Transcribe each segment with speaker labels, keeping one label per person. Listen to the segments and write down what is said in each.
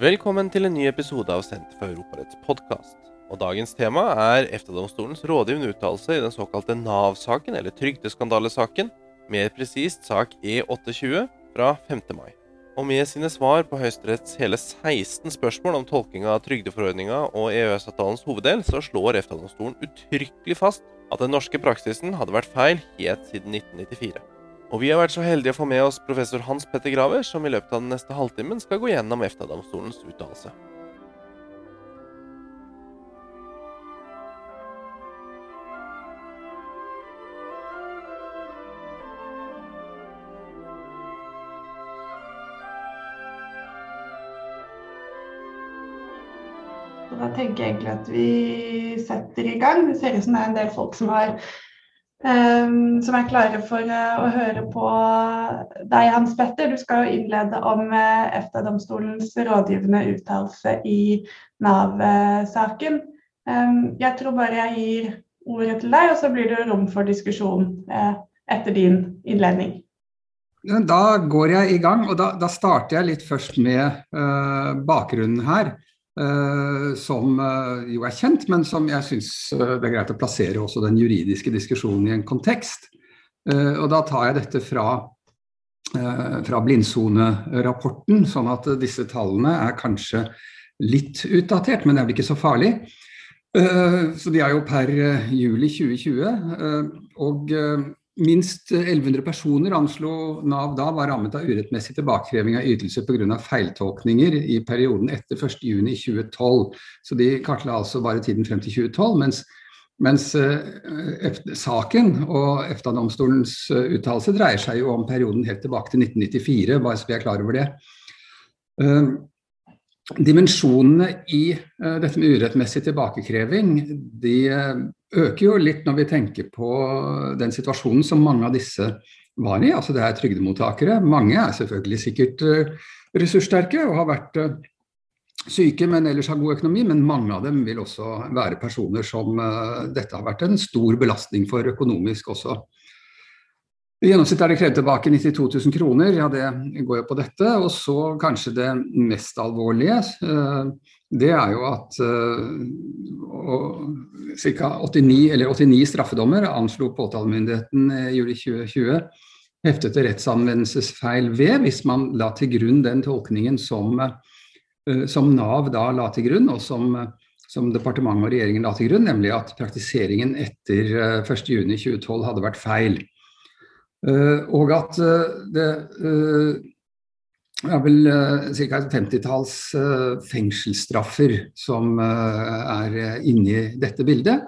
Speaker 1: Velkommen til en ny episode av Senter for Europaretts podkast. Og dagens tema er EFTA-domstolens rådgivende uttalelse i den såkalte Nav-saken, eller trygdeskandalesaken, mer presist sak E820 fra 5. mai. Og med sine svar på Høyesteretts hele 16 spørsmål om tolkinga av trygdeforordninga og EØS-avtalens hoveddel, så slår EFTA-domstolen uttrykkelig fast at den norske praksisen hadde vært feil helt siden 1994. Og vi har vært så heldige å få med oss professor Hans Petter Graver, som i løpet av den neste halvtimen skal gå gjennom EFTA-domstolens uttalelse.
Speaker 2: Da tenker jeg egentlig at vi setter i gang. Det ser ut som det er en del folk som, har, um, som er klare for uh, å høre på deg, Hans Petter. Du skal jo innlede om uh, EFTA-domstolens rådgivende uttalelse i Nav-saken. Um, jeg tror bare jeg gir ordet til deg, og så blir det rom for diskusjon uh, etter din innledning.
Speaker 3: Da går jeg i gang, og da, da starter jeg litt først med bakgrunnen her. Uh, som uh, jo er kjent, men som jeg syns uh, det er greit å plassere også den juridiske diskusjonen i en kontekst. og da tar jeg dette fra, fra blindsonerapporten, sånn at disse tallene er kanskje litt utdatert, men det er vel ikke så farlig. så de er jo per juli 2020. og Minst 1100 personer anslo Nav da var rammet av urettmessig tilbakekreving av ytelser pga. feiltolkninger i perioden etter 1.6.2012. Så de kartla altså bare tiden frem til 2012. mens mens eh, saken og EFTA-domstolens uh, uttalelse dreier seg jo om perioden helt tilbake til 1994, bare så vi er klar over det. Uh, dimensjonene i dette med urettmessig tilbakekreving de øker jo litt når vi tenker på den situasjonen som mange av disse var i. Altså det er trygdemottakere. Mange er selvfølgelig sikkert uh, ressurssterke og har vært uh, syke, men ellers har god økonomi. Men mange av dem vil også være personer som uh, dette har vært en stor belastning for økonomisk også. I gjennomsnitt er det krevd tilbake 92 000 kroner, ja det går jo på dette. Og så kanskje det mest alvorlige, det er jo at ca. 89, 89 straffedommer anslo påtalemyndigheten i juli 2020 heftet rettsanvendelsesfeil ved, hvis man la til grunn den tolkningen som, eh, som Nav da la til grunn, og som, som departementet og regjeringen la til grunn, nemlig at praktiseringen etter 1.6.2012 eh, hadde vært feil. Eh, og at det det er vel ca. et femtitalls fengselsstraffer som er inni dette bildet.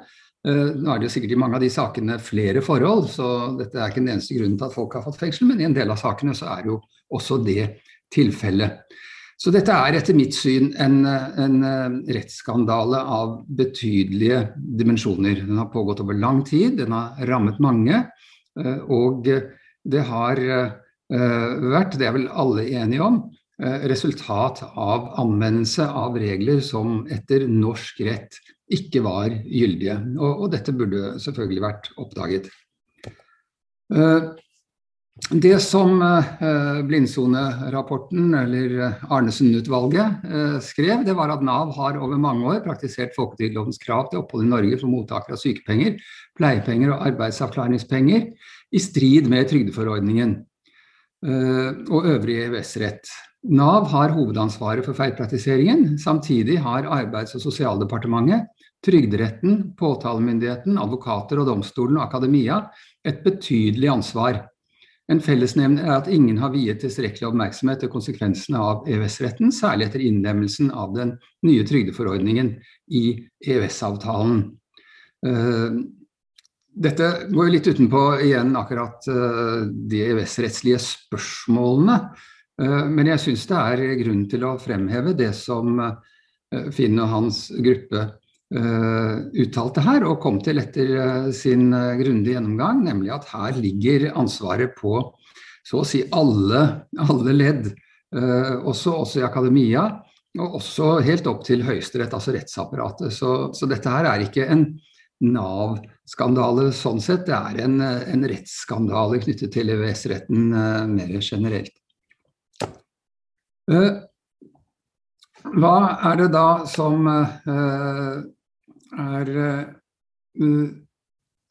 Speaker 3: Nå er det jo sikkert i mange av de sakene flere forhold, så dette er ikke den eneste grunnen til at folk har fått fengsel, men i en del av sakene så er jo også det tilfellet. Så dette er etter mitt syn en, en rettsskandale av betydelige dimensjoner. Den har pågått over lang tid, den har rammet mange, og det har Eh, vært, det er vel alle enige om, eh, resultat av anvendelse av regler som etter norsk rett ikke var gyldige. Og dette burde selvfølgelig vært oppdaget. Eh, det som Blindsone-rapporten, eller Arnesen-utvalget, skrev, det var at Nav har over mange år praktisert folketrygdlovens krav til opphold i Norge for mottakere av sykepenger, pleiepenger og arbeidsavklaringspenger i strid med trygdeforordningen. Eh, og øvrig EØS-rett. Nav har hovedansvaret for feilpraktiseringen. Samtidig har Arbeids- og sosialdepartementet, Trygderetten, påtalemyndigheten, advokater og domstolen og akademia et betydelig ansvar. En fellesnevner er at ingen har viet tilstrekkelig oppmerksomhet til konsekvensene av EØS-retten, særlig etter innlemmelsen av den nye trygdeforordningen i EØS-avtalen. Eh, dette går litt utenpå igjen akkurat uh, de EØS-rettslige spørsmålene. Uh, men jeg syns det er grunn til å fremheve det som Finn og hans gruppe uttalte her, og kom til etter sin grundige gjennomgang, nemlig at her ligger ansvaret på så å si alle, alle ledd, også, også, i akademia, og også helt opp til Høyesterett, altså rettsapparatet. Så, så dette her er ikke en Nav-skandale sånn sett. Det er en, en rettsskandale knyttet til EØS-retten mer generelt. Hva er det da som er uh,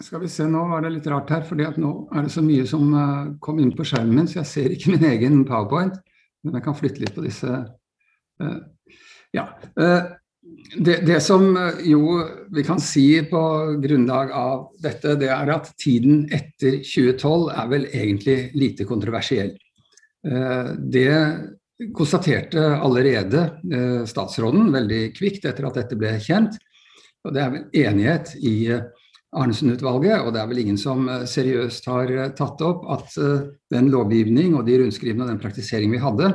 Speaker 3: Skal vi se, nå var det litt rart her, for nå er det så mye som uh, kom inn på skjermen, min, så jeg ser ikke min egen powerpoint. Men jeg kan flytte litt på disse. ja. Det, det, som jo vi kan si på grunnlag av dette, det er at tiden etter 2012 er vel egentlig lite kontroversiell. Det konstaterte allerede eh, statsråden veldig kvikt etter at dette ble kjent. Og det er vel enighet i eh, Arnesen-utvalget, og det er vel ingen som eh, seriøst har tatt opp at den lovgivning og de rundskrivene og den praktisering vi hadde,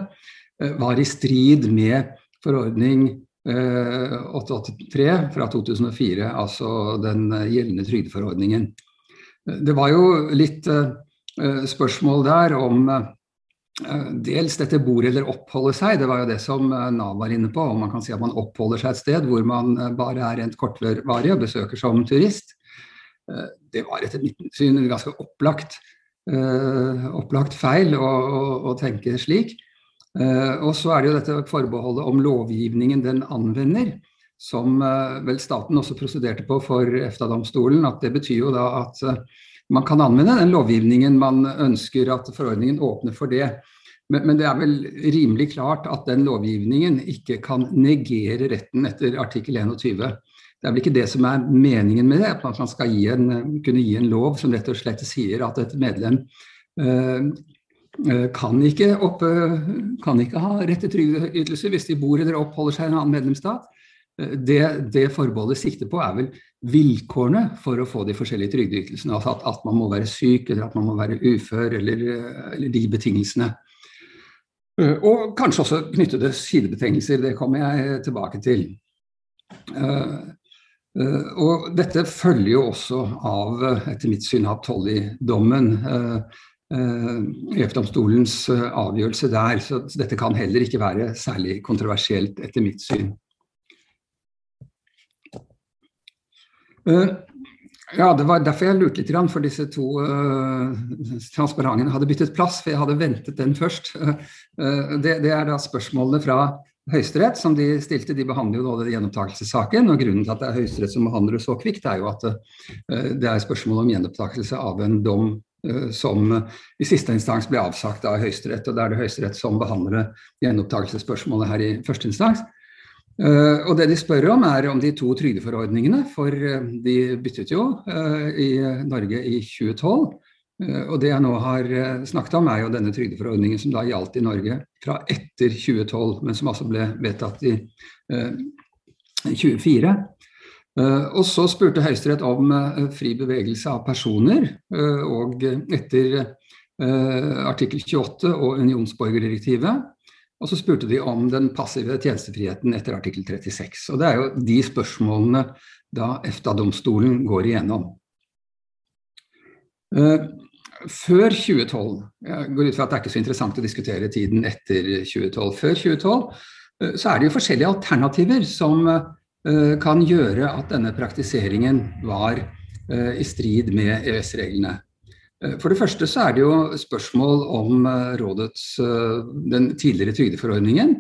Speaker 3: var i strid med forordning 883 fra 2004, altså den gjeldende trygdeforordningen. Det var jo litt spørsmål der om Eh, dels dette bor eller oppholde seg, det var jo det som eh, Nav var inne på. Om man kan si at man oppholder seg et sted hvor man eh, bare er rent kortvarig og besøker som turist. Det var etter mitt syn ganske opplagt, opplagt feil å, å, å, tenke slik. Og så er det jo dette forbeholdet om lovgivningen den anvender, som vel staten også prosederte på for EFTA-domstolen. At det betyr jo da at man kan anvende den lovgivningen man ønsker at forordningen åpner for det. Men, men, det er vel rimelig klart at den lovgivningen ikke kan negere retten etter artikkel 21. Det er vel ikke det som er meningen med det, at man skal gi en, kunne gi en lov som rett og slett sier at et medlem øh, kan ikke, opp, kan ikke, ha rett til trygdeytelser hvis de bor eller oppholder seg i en annen medlemsstat. Det, det forbeholdet sikter på, er vel vilkårene for å få de forskjellige trygdeytelsene. Altså at, at, man må være syk, eller at man må være ufør, eller, eller de betingelsene. Eh, og kanskje også knyttede sidebetingelser. Det kommer jeg tilbake til. Eh, eh, og dette følger jo også av, etter mitt syn, av Tolly-dommen. EF-domstolens avgjørelse der. Så dette kan heller ikke være særlig kontroversielt, etter mitt syn. Ja, det var derfor jeg lurte litt, for disse to uh, transparentene hadde byttet plass. For jeg hadde ventet den først. Uh, det, det, er da spørsmålene fra Høyesterett som de stilte. De behandler jo nå den gjenopptakelsessaken. Og grunnen til at det er Høyesterett som behandler det så kvikt, er jo at det er spørsmål om gjenopptakelse av en dom som i siste instans ble avsagt av Høyesterett. Og da er det Høyesterett som behandler gjenopptakelsesspørsmålet her i første instans. Uh, og det de spør om, er om de to trygdeforordningene, for uh, de byttet jo uh, i Norge i 2012. og det jeg nå har snakket om, er jo denne trygdeforordningen som da gjaldt i Norge fra etter 2012, men som altså ble vedtatt i 2024. og så spurte Høyesterett om fri bevegelse av personer, og etter artikkel 28 og unionsborgerdirektivet og så spurte de om den passive tjenestefriheten etter artikkel 36. Og det er jo de spørsmålene da EFTA-domstolen går igjennom. Uh, før 2012 Jeg går ut fra at det er ikke så interessant å diskutere tiden etter 2012. Før 2012 uh, så er det jo forskjellige alternativer som uh, kan gjøre at denne praktiseringen var i strid med EØS-reglene. Eh, for det første så er det jo spørsmål om eh, rådets, eh, den tidligere trygdeforordningen.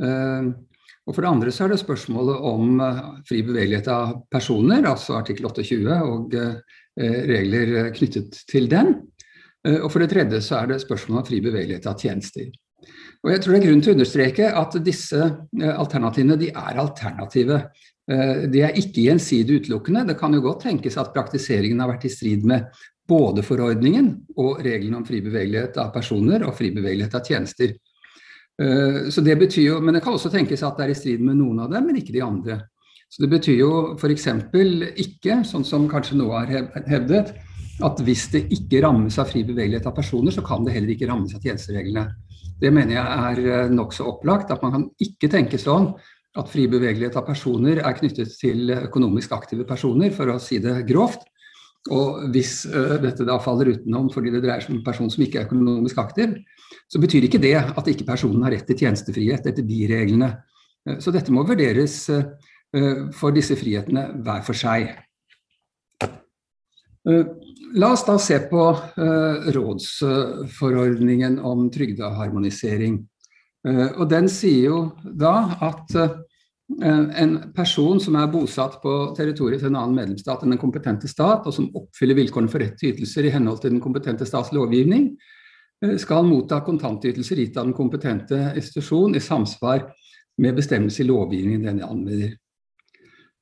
Speaker 3: Og for det andre så er det spørsmålet om fri bevegelighet av personer, altså artikkel 28 og regler knyttet til den. Og for det tredje så er det spørsmålet om fri bevegelighet av tjenester. Og jeg tror det er grunn til å understreke at disse alternativene de er alternative. De er ikke gjensidig utelukkende. Det kan jo godt tenkes at praktiseringen har vært i strid med både forordningen og reglene om fri bevegelighet av personer og fri bevegelighet av tjenester. Eh, så det betyr jo, Men det kan også tenkes at det er i strid med noen av dem, men ikke de andre. Så Det betyr jo f.eks. ikke, sånn som kanskje noe har hevdet, at hvis det ikke rammes av fri bevegelighet av personer, så kan det heller ikke rammes av tjenestereglene. Det mener jeg er eh, nokså opplagt. At man kan ikke tenke sånn at fri bevegelighet av personer er knyttet til økonomisk aktive personer, for å si det grovt. Og hvis uh, dette da faller utenom fordi det dreier seg om en person som ikke er økonomisk aktiv, så betyr ikke det at ikke personen har rett til tjenestefrihet etter de reglene. Uh, så dette må vurderes uh, for disse frihetene hver for seg. La oss da se på rådsforordningen om trygdeharmonisering. Og den sier jo da at en person som er bosatt på territoriet til en annen medlemsstat enn den kompetente stat, og som oppfyller vilkårene for rett til ytelser i henhold til den kompetente stats lovgivning, skal motta kontantytelser gitt av den kompetente institusjon i samsvar med bestemmelse i lovgivningen den anvender.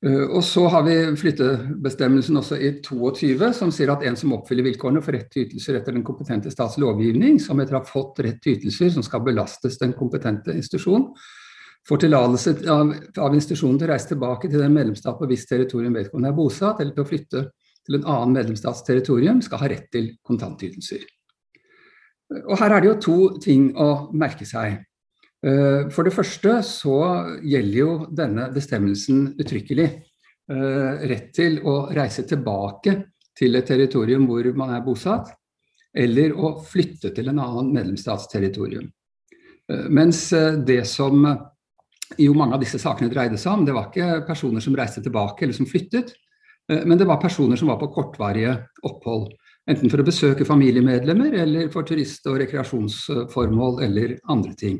Speaker 3: Eh, og så har vi flyttebestemmelsen også i 22, som sier at en som oppfyller vilkårene for rett til ytelser etter den kompetente stats lovgivning, som etter å ha fått rett til ytelser som skal belastes den kompetente institusjon, får tillatelse av, av, institusjonen til å reise tilbake til den medlemsstat på visst territorium vedkommende er bosatt, eller til å flytte til en annen medlemsstats territorium, skal ha rett til kontantytelser. Og Her er det jo to ting å merke seg. Eh, for det første så gjelder jo denne bestemmelsen uttrykkelig eh, rett til å reise tilbake til et territorium hvor man er bosatt, eller å flytte til en annen medlemsstats territorium. Eh, mens det som jo mange av disse sakene dreide seg om, det var ikke personer som reiste tilbake eller som flyttet, men det var personer som var på kortvarige opphold. Enten for å besøke familiemedlemmer eller for turist- og rekreasjonsformål eller andre ting.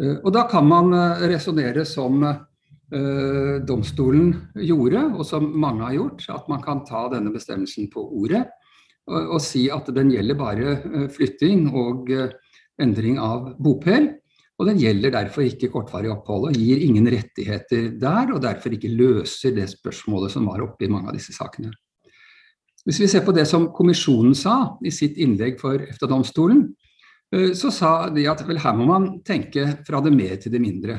Speaker 3: Eh, og da kan man eh, resonnere som eh, domstolen gjorde, og som mange har gjort, at man kan ta denne bestemmelsen på ordet og, og si at den gjelder bare flytting og endring av bopel. Og den gjelder derfor ikke kortvarig opphold og gir ingen rettigheter der, og derfor ikke løser det spørsmålet som var oppe i mange av disse sakene. Hvis vi ser på det som kommisjonen sa i sitt innlegg for EFTA-domstolen, Eh, så sa de at vel, her må man tenke fra det mer til det mindre.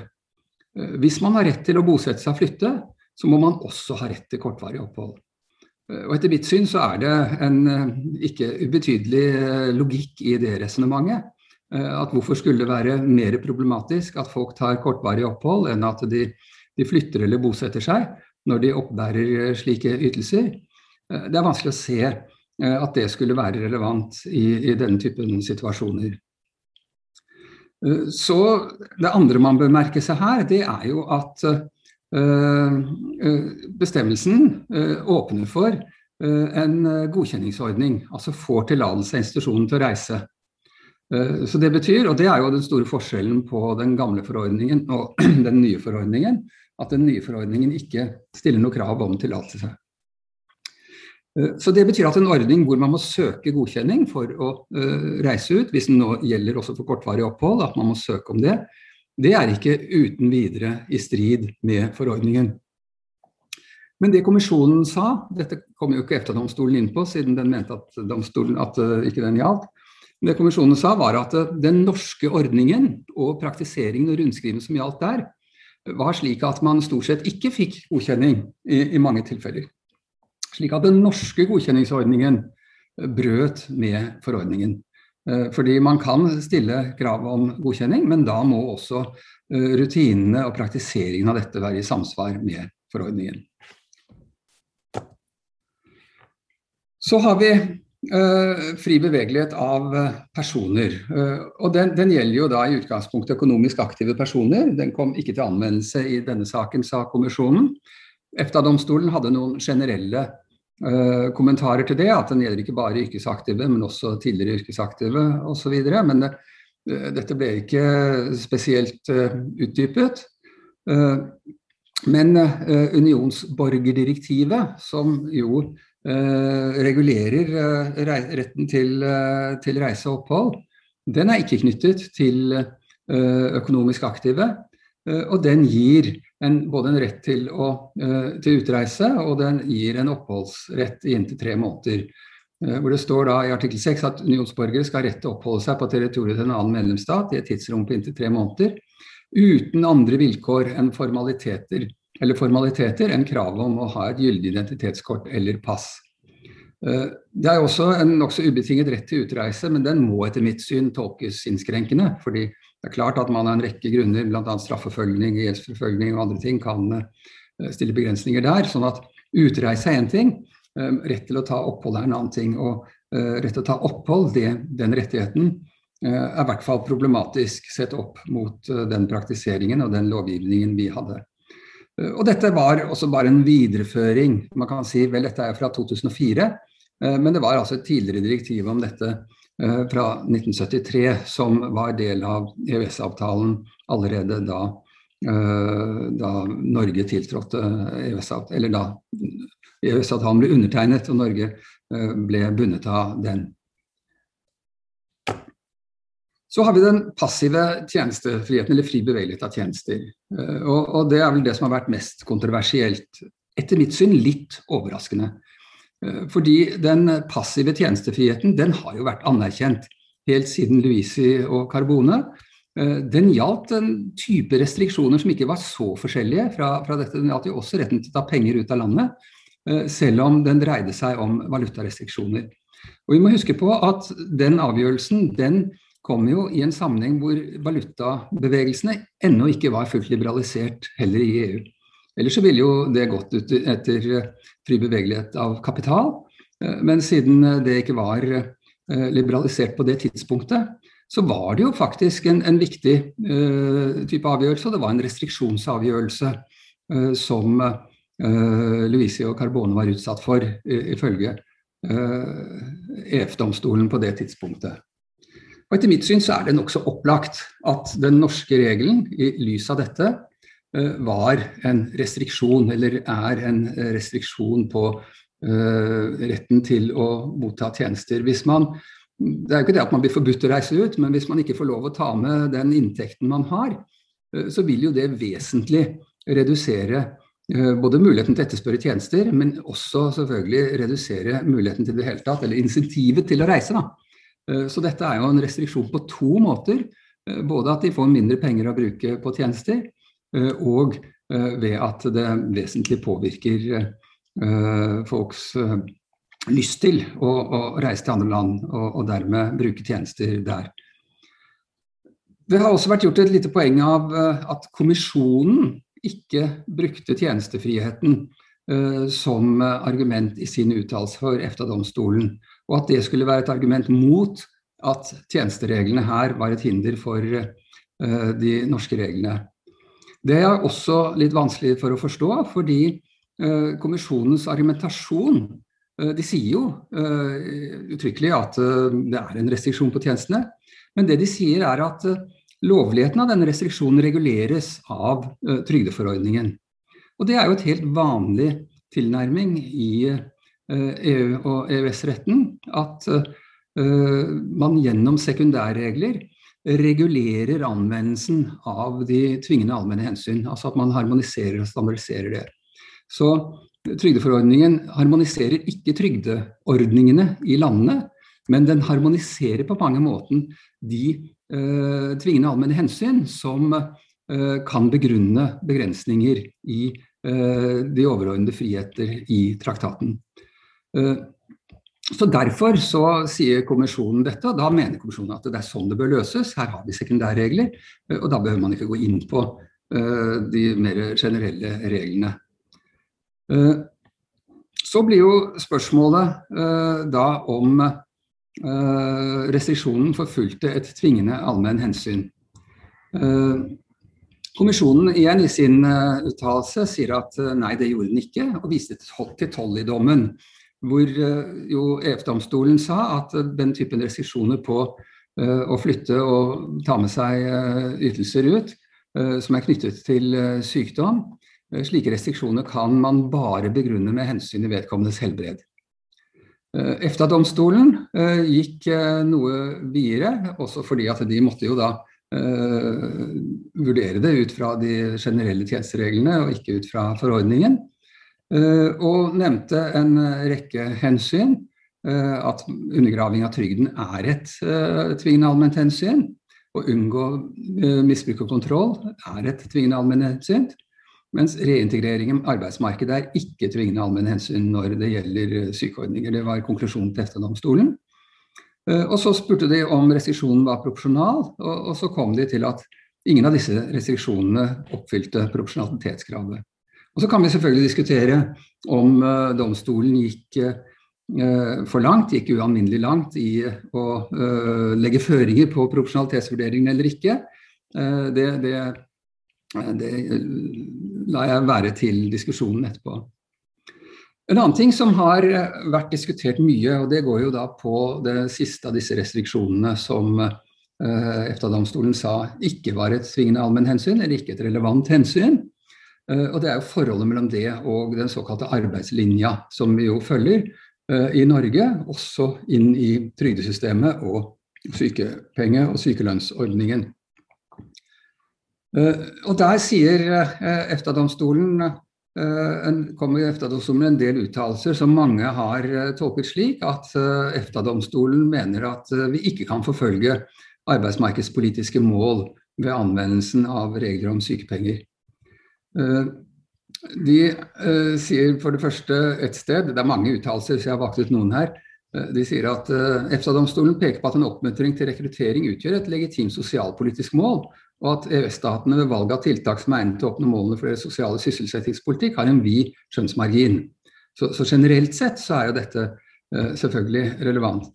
Speaker 3: Eh, hvis man har rett til å bosette seg og flytte, så må man også ha rett til kortvarig opphold. Eh, og Etter mitt syn så er det en ikke ubetydelig logikk i det resonnementet. At hvorfor skulle det være mer problematisk at folk tar kortvarig opphold enn at de, de flytter eller bosetter seg når de oppbærer slike ytelser. Det er vanskelig å se at det skulle være relevant i, i denne typen situasjoner. Eh, så Det andre man bør merke seg her, det er jo at eh, eh, bestemmelsen åpner for en godkjenningsordning. Altså får tillatelse av institusjonen til å reise. Så Det betyr, og det er jo den store forskjellen på den gamle forordningen og den nye forordningen, at den nye forordningen ikke stiller noe krav om tillatelse. Eh, så Det betyr at en ordning hvor man må søke godkjenning for å uh, reise ut, hvis den nå gjelder også for kortvarig opphold, at man må søke om det, det er ikke uten videre i strid med forordningen. Men det kommisjonen sa, dette kom jo ikke EFTA-domstolen inn på, siden den mente at, at ikke den gjaldt. Det kommisjonen sa var at uh, den norske ordningen og praktiseringen og rundskriven som gjaldt der, var slik at man stort sett ikke fikk godkjenning i, i mange tilfeller. Slik at den norske godkjenningsordningen eh, brøt med forordningen. Eh, fordi man kan stille krav om godkjenning, men da må også eh, rutinene og praktiseringen av dette være i samsvar med forordningen. Så har vi fri bevegelighet av personer. og den, den, gjelder jo da i utgangspunktet økonomisk aktive personer. Den kom ikke til anvendelse i denne saken, sa kommisjonen. EFTA-domstolen hadde noen generelle Uh, kommentarer til det, at den gjelder ikke bare yrkesaktive, men også tidligere yrkesaktive osv. Men uh, dette ble ikke spesielt uh, utdypet. men unionsborgerdirektivet, som jo regulerer retten til, til reise og opphold, den er ikke knyttet til økonomisk aktive. og den gir en, både en rett til, å, til, utreise, og den gir en oppholdsrett i inntil tre måneder. Hvor Det står da i artikkel 6 at unionsborgere skal ha rett til å oppholde seg på territoriet til en annen medlemsstat i et tidsrom på inntil tre måneder, uten andre vilkår enn formaliteter, eller formaliteter enn kravet om å ha et gyldig identitetskort eller pass. Uh, det er også en nokså ubetinget rett til utreise, men den må etter mitt syn tolkes innskrenkende. fordi det er klart at man av en rekke grunner, bl.a. straffeforfølgning, gjeldsforfølgning og andre ting, kan eh, stille begrensninger der. Sånn at utreise er én ting, eh, rett til å ta opphold er en annen ting. Og eh, rett til å ta opphold, det, den rettigheten, er i hvert fall problematisk sett opp mot den praktiseringen og den lovgivningen vi hadde. Og dette var også bare en videreføring. Man kan si vel dette er fra 2004, men det var altså et tidligere direktiv om dette fra 1973, som var del av EØS-avtalen allerede da, da Norge tiltrådte EØS-avtalen, eller da EØS-avtalen ble undertegnet og Norge ble bundet av den. Så har vi den passive tjenestefriheten, eller fri bevegelighet av tjenester. Eh, og, og, det er vel det som har vært mest kontroversielt. Etter mitt syn litt overraskende. Eh, fordi den passive tjenestefriheten den har jo vært anerkjent helt siden Luisi og Carbone. Eh, den gjaldt en type restriksjoner som ikke var så forskjellige fra, fra dette. Den gjaldt jo også retten til å ta penger ut av landet, selv om den dreide seg om valutarestriksjoner. Og Vi må huske på at den avgjørelsen den kom jo i en sammenheng hvor valutabevegelsene ennå ikke var fullt liberalisert heller i EU. Ellers så ville jo det gått ut etter eh, fri bevegelighet av kapital. Eh, men siden eh, det ikke var liberalisert på det tidspunktet, så var det jo faktisk en, en viktig uh, type avgjørelse. Og det var en restriksjonsavgjørelse uh, som uh, og Carbone var utsatt for, ifølge EF-domstolen på det tidspunktet. Og Etter mitt syn så er det nokså opplagt at den norske regelen i lys av dette eh, var en restriksjon, eller er en restriksjon på uh, retten til å motta tjenester. Hvis man, det er jo ikke det at man blir forbudt å reise ut, men hvis man ikke får lov å ta med den inntekten man har, uh, så vil jo det vesentlig redusere både muligheten til å etterspørre tjenester, men også selvfølgelig redusere muligheten til det hele tatt, eller insentivet til å reise. da. Eh, så dette er jo en restriksjon på to måter. Eh, både at de får mindre penger å bruke på tjenester, eh, og ved at det vesentlig påvirker folks lyst til å, reise til andre land og, dermed bruke tjenester der. Det har også vært gjort et lite poeng av at kommisjonen ikke brukte tjenestefriheten som argument i sin uttalelse for EFTA-domstolen og at det skulle være et argument mot at tjenestereglene her var et hinder for uh, de norske reglene. Det er også litt vanskelig for å forstå, fordi uh, kommisjonens argumentasjon uh, De sier jo uttrykkelig at det er en restriksjon på tjenestene, men det de sier er at lovligheten av denne restriksjonen reguleres av trygdeforordningen. Og det er jo et helt vanlig tilnærming i EU- e og EØS-retten at eh, man gjennom sekundærregler regulerer anvendelsen av de tvingende allmenne hensyn. Altså at man harmoniserer og standardiserer det. Så trygdeforordningen harmoniserer ikke trygdeordningene i landene, men den harmoniserer på mange måter de eh, tvingende allmenne hensyn som eh, kan begrunne begrensninger i eh, de overordnede friheter i traktaten. Eh, så Derfor så sier kommisjonen dette, og da mener kommisjonen at det er sånn det bør løses. Her har vi sekundærregler, eh, og da behøver man ikke gå inn på uh, de mer generelle reglene. Så blir jo spørsmålet da om restriksjonen forfulgte et tvingende allmenn hensyn. Kommisjonen igjen i sin uttalelse sier at nei, det gjorde den ikke, og viste til Tolly-dommen hvor eh, jo EF-domstolen sa at den typen restriksjoner på eh, å flytte og ta med seg eh, ytelser ut, som er knyttet til sykdom, slike restriksjoner kan man bare begrunne med hensyn til vedkommendes helbred. EFTA-domstolen gikk noe videre, også fordi at de måtte jo da vurdere det ut fra de generelle tjenestereglene og ikke ut fra forordningen. Eh, og nevnte en rekke hensyn. Eh, at undergraving av trygden er et eh, tvingende allment hensyn. Å unngå misbruk og kontroll er et tvingende allment hensyn. Mens reintegrering i arbeidsmarkedet er ikke tvingende allmenn hensyn når det gjelder sykeordninger. Det var konklusjonen til EFTA-domstolen. Og så spurte de om restriksjonen var proporsjonal, og, så kom de til at ingen av disse restriksjonene oppfylte proporsjonalitetskravet. Og Så kan vi selvfølgelig diskutere om uh, domstolen gikk uh, for langt, gikk ualminnelig langt i å uh, legge føringer på proporsjonalitetsvurderingen eller ikke. Det, det, det, lar jeg være til diskusjonen etterpå. En annen ting som har vært diskutert mye, og det går jo da på det siste av disse restriksjonene som EFTA-domstolen sa ikke var et svingende allmennhensyn, eller ikke et relevant hensyn. Og det er jo forholdet mellom det og den såkalte arbeidslinja, som vi jo følger i Norge, også inn i trygdesystemet og sykepenge- og sykelønnsordningen. Eh, og Der sier eh, EFTA-domstolen eh, kommer EFTA-domstolen en del uttalelser som mange har tolket slik at EFTA-domstolen mener at vi ikke kan forfølge arbeidsmarkedspolitiske mål ved anvendelsen av regler om sykepenger. De sier for det første et sted, det er mange uttalelser, så jeg har valgt ut noen her. Eh, de sier at eh, EFTA-domstolen peker på at en oppmuntring til rekruttering utgjør et legitimt sosialpolitisk mål, og at EØS-statene ved valg av tiltak som er egnet til å oppnå målene for deres sosiale sysselsettingspolitikk, har en vid skjønnsmargin. Så, så, generelt sett så er jo dette uh, selvfølgelig relevant.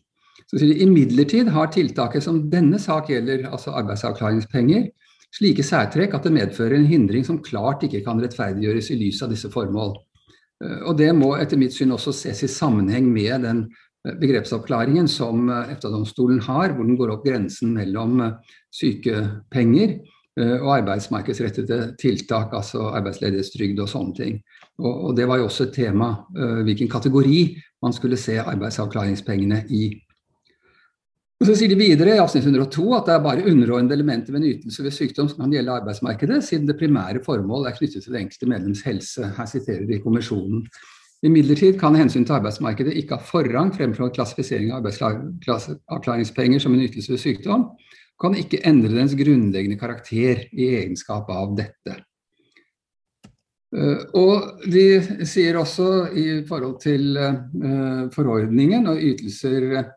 Speaker 3: Så sier de, Imidlertid har tiltaket som denne sak gjelder, altså arbeidsavklaringspenger, slike særtrekk at det medfører en hindring som klart ikke kan rettferdiggjøres i lys av disse formål. Uh, og Det må etter mitt syn også ses i sammenheng med den begrepsoppklaringen som eh, EFTA-domstolen har, hvor den går opp grensen mellom eh, sykepenger eh, og arbeidsmarkedsrettede tiltak, altså arbeidsledighetstrygd og sånne ting. Og, Det var jo også et tema hvilken kategori man skulle se arbeidsavklaringspengene i. Og Så sier de videre i avsnitt 102 at det er bare underordnede elementer ved en ytelse ved sykdom som kan gjelde arbeidsmarkedet, siden det primære formål er knyttet til det enkelte medlems helse. Her siterer de kommisjonen. Imidlertid kan hensyn til arbeidsmarkedet ikke ha forrang fremfor klassifisering av arbeidsavklaringspenger som en ytelse ved sykdom, kan ikke endre dens grunnleggende karakter i egenskap av dette. Eh, og de sier også i forhold til eh, forordningen og ytelser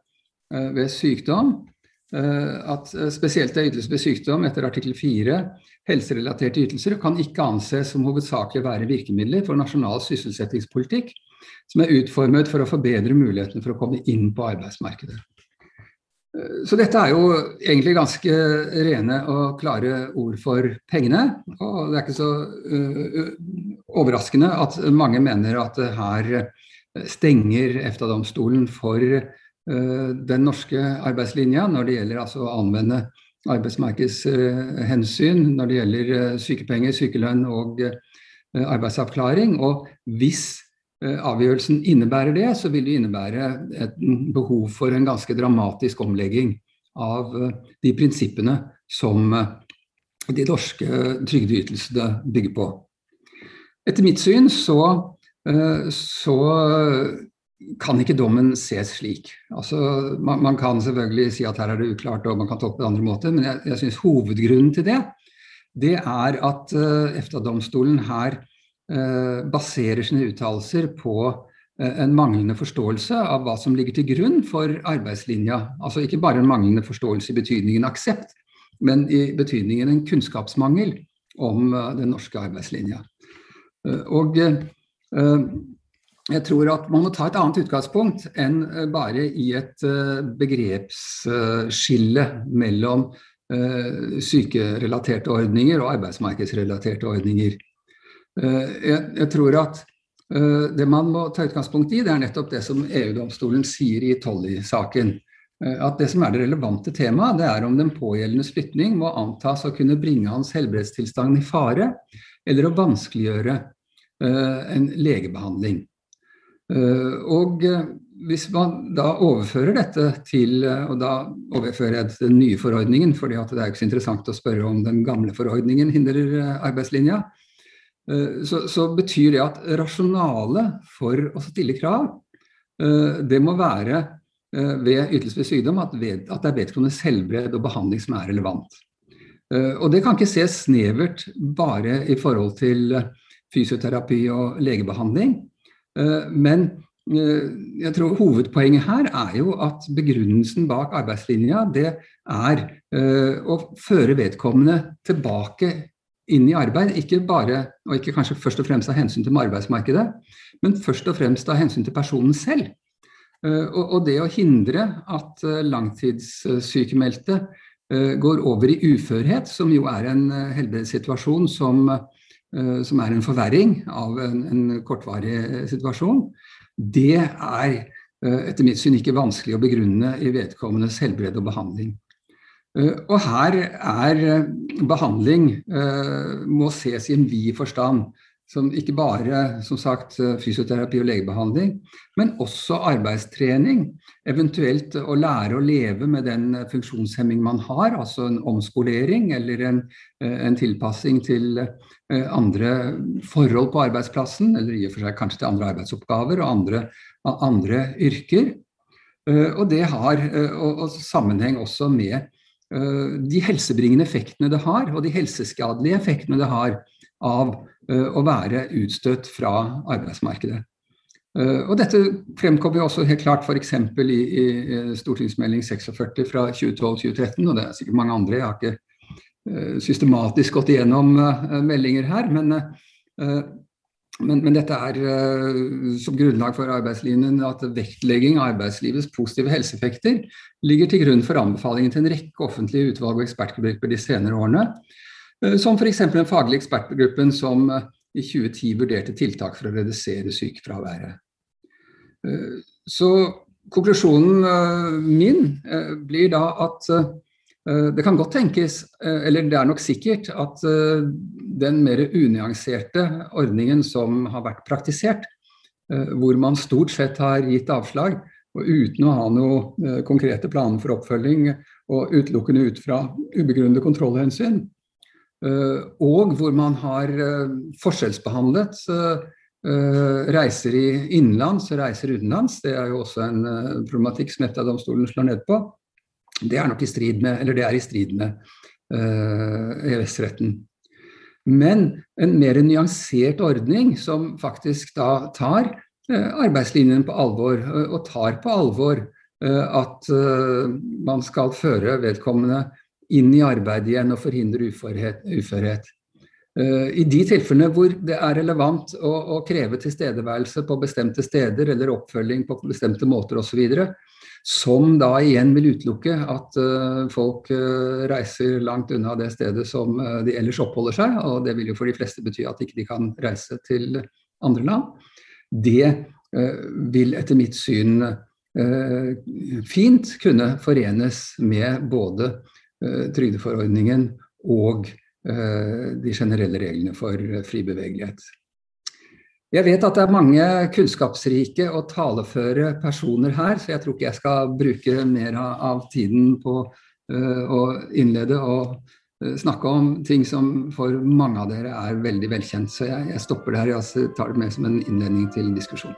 Speaker 3: ved sykdom at spesielt er ytelser ved sykdom etter artikkel 4 Helserelaterte ytelser kan ikke anses som hovedsakelig å være virkemidler for nasjonal sysselsettingspolitikk som er utformet for å forbedre mulighetene for å komme inn på arbeidsmarkedet. Eh, så dette er jo egentlig ganske rene og klare ord for pengene. Og det er ikke så uh, overraskende at mange mener at her stenger EFTA-domstolen for den norske arbeidslinja når det gjelder altså å anvende arbeidsmarkedshensyn når det gjelder eh, sykepenger, sykelønn og eh, arbeidsavklaring. Og hvis eh, avgjørelsen innebærer det, så vil det innebære et behov for en ganske dramatisk omlegging av de prinsippene som de norske trygdeytelsene bygger på. Etter mitt syn så, så kan ikke dommen ses slik. Altså, man, man, kan selvfølgelig si at her er det uklart og man kan tolke på andre måter, men jeg, jeg syns hovedgrunnen til det, det er at uh, EFTA-domstolen her uh, baserer sine uttalelser på uh, en manglende forståelse av hva som ligger til grunn for arbeidslinja. Altså ikke bare en manglende forståelse i betydningen aksept, men i betydningen en kunnskapsmangel om den norske arbeidslinja. Og jeg tror at man må ta et annet utgangspunkt enn eh, bare i et eh, begrepsskille mellom eh, sykerelaterte ordninger og arbeidsmarkedsrelaterte ordninger. Jeg, tror at det man må ta utgangspunkt i, det er nettopp det som EU-domstolen sier i Tolly-saken. At det som er det relevante temaet, det er om den pågjeldende spytning må antas å kunne bringe hans helbredstilstand i fare, eller å vanskeliggjøre en legebehandling. Eh, og eh, hvis man da overfører dette til eh, Og da overfører jeg til den nye forordningen, for det er jo ikke så interessant å spørre om den gamle forordningen hindrer arbeidslinja. Så, så betyr det at rasjonalet for å stille krav, det må være ved ytelse ved sykdom at, ved, at det er vedkommendes helbred og behandling som er relevant. Og det kan ikke ses snevert bare i forhold til fysioterapi og legebehandling. Eh, men eh, jeg tror hovedpoenget her er jo at begrunnelsen bak arbeidslinja det er eh, å føre vedkommende tilbake inn i arbeid. Ikke bare, og ikke kanskje først og fremst av hensyn til arbeidsmarkedet, men først og fremst av hensyn til personen selv. Og det å hindre at langtidssykemeldte går over i uførhet, som jo er en helbredssituasjon som som er en forverring av en, en kortvarig situasjon, det er etter mitt syn ikke vanskelig å begrunne i vedkommendes helbred og behandling. Og her er behandling må ses i en vid forstand som ikke bare som sagt, fysioterapi og legebehandling, men også arbeidstrening. Eventuelt å lære å leve med den funksjonshemming man har, altså en omskolering eller en, en tilpassing til eh, andre forhold på arbeidsplassen, eller i og for seg kanskje til andre arbeidsoppgaver og andre, andre yrker. Eh, og det har eh, og, og sammenheng også med de helsebringende effektene det har, og de helseskadelige effektene det har av å være utstøtt fra arbeidsmarkedet. Eh, og dette fremkommer jo også helt klart f.eks. I, i stortingsmelding 46 fra 2012-2013, og det er sikkert mange andre. Jeg har ikke eh, systematisk gått igjennom meldinger her, men, men, men dette er som grunnlag for arbeidslinjen at vektlegging av arbeidslivets positive helseeffekter ligger til grunn for anbefalingen til en rekke offentlige utvalg og ekspertgrupper de senere årene. Eh, som f.eks. den faglige ekspertgruppen som eh, i 2010 vurderte tiltak for å redusere sykefraværet. Eh, så konklusjonen min blir da at det kan godt tenkes, eller det er nok sikkert, at den mer unyanserte ordningen som har vært praktisert, hvor man stort sett har gitt avslag, og uten å ha noen konkrete planer for oppfølging, og utelukkende ut fra ubegrunnede kontrollhensyn, og hvor man har eh, forskjellsbehandlet eh, reiser i innenlands og reiser utenlands. Det er jo også en problematikk som EFTA-domstolen slår ned på. Det er nok i strid med, eller det er i strid med EØS-retten. Men en mer nyansert ordning som faktisk da tar arbeidslinjen på alvor, og tar på alvor at man skal føre vedkommende inn i arbeid igjen og forhindre uførhet. Eh, I de tilfellene hvor det er relevant å, å, kreve tilstedeværelse på bestemte steder eller oppfølging på bestemte måter osv., som da igjen vil utelukke at uh, folk uh, reiser langt unna det stedet som uh, de ellers oppholder seg, og det vil jo for de fleste bety at ikke de kan reise til andre land, det vil etter mitt syn fint kunne forenes med både trygdeforordningen og eh, de generelle reglene for fri bevegelighet. Jeg vet at det er mange kunnskapsrike og taleføre personer her, så jeg tror ikke jeg skal bruke mer av tiden på eh, å innlede og snakke om ting som for mange av dere er veldig velkjent. Så jeg, stopper der og tar det med som en innledning til diskusjon.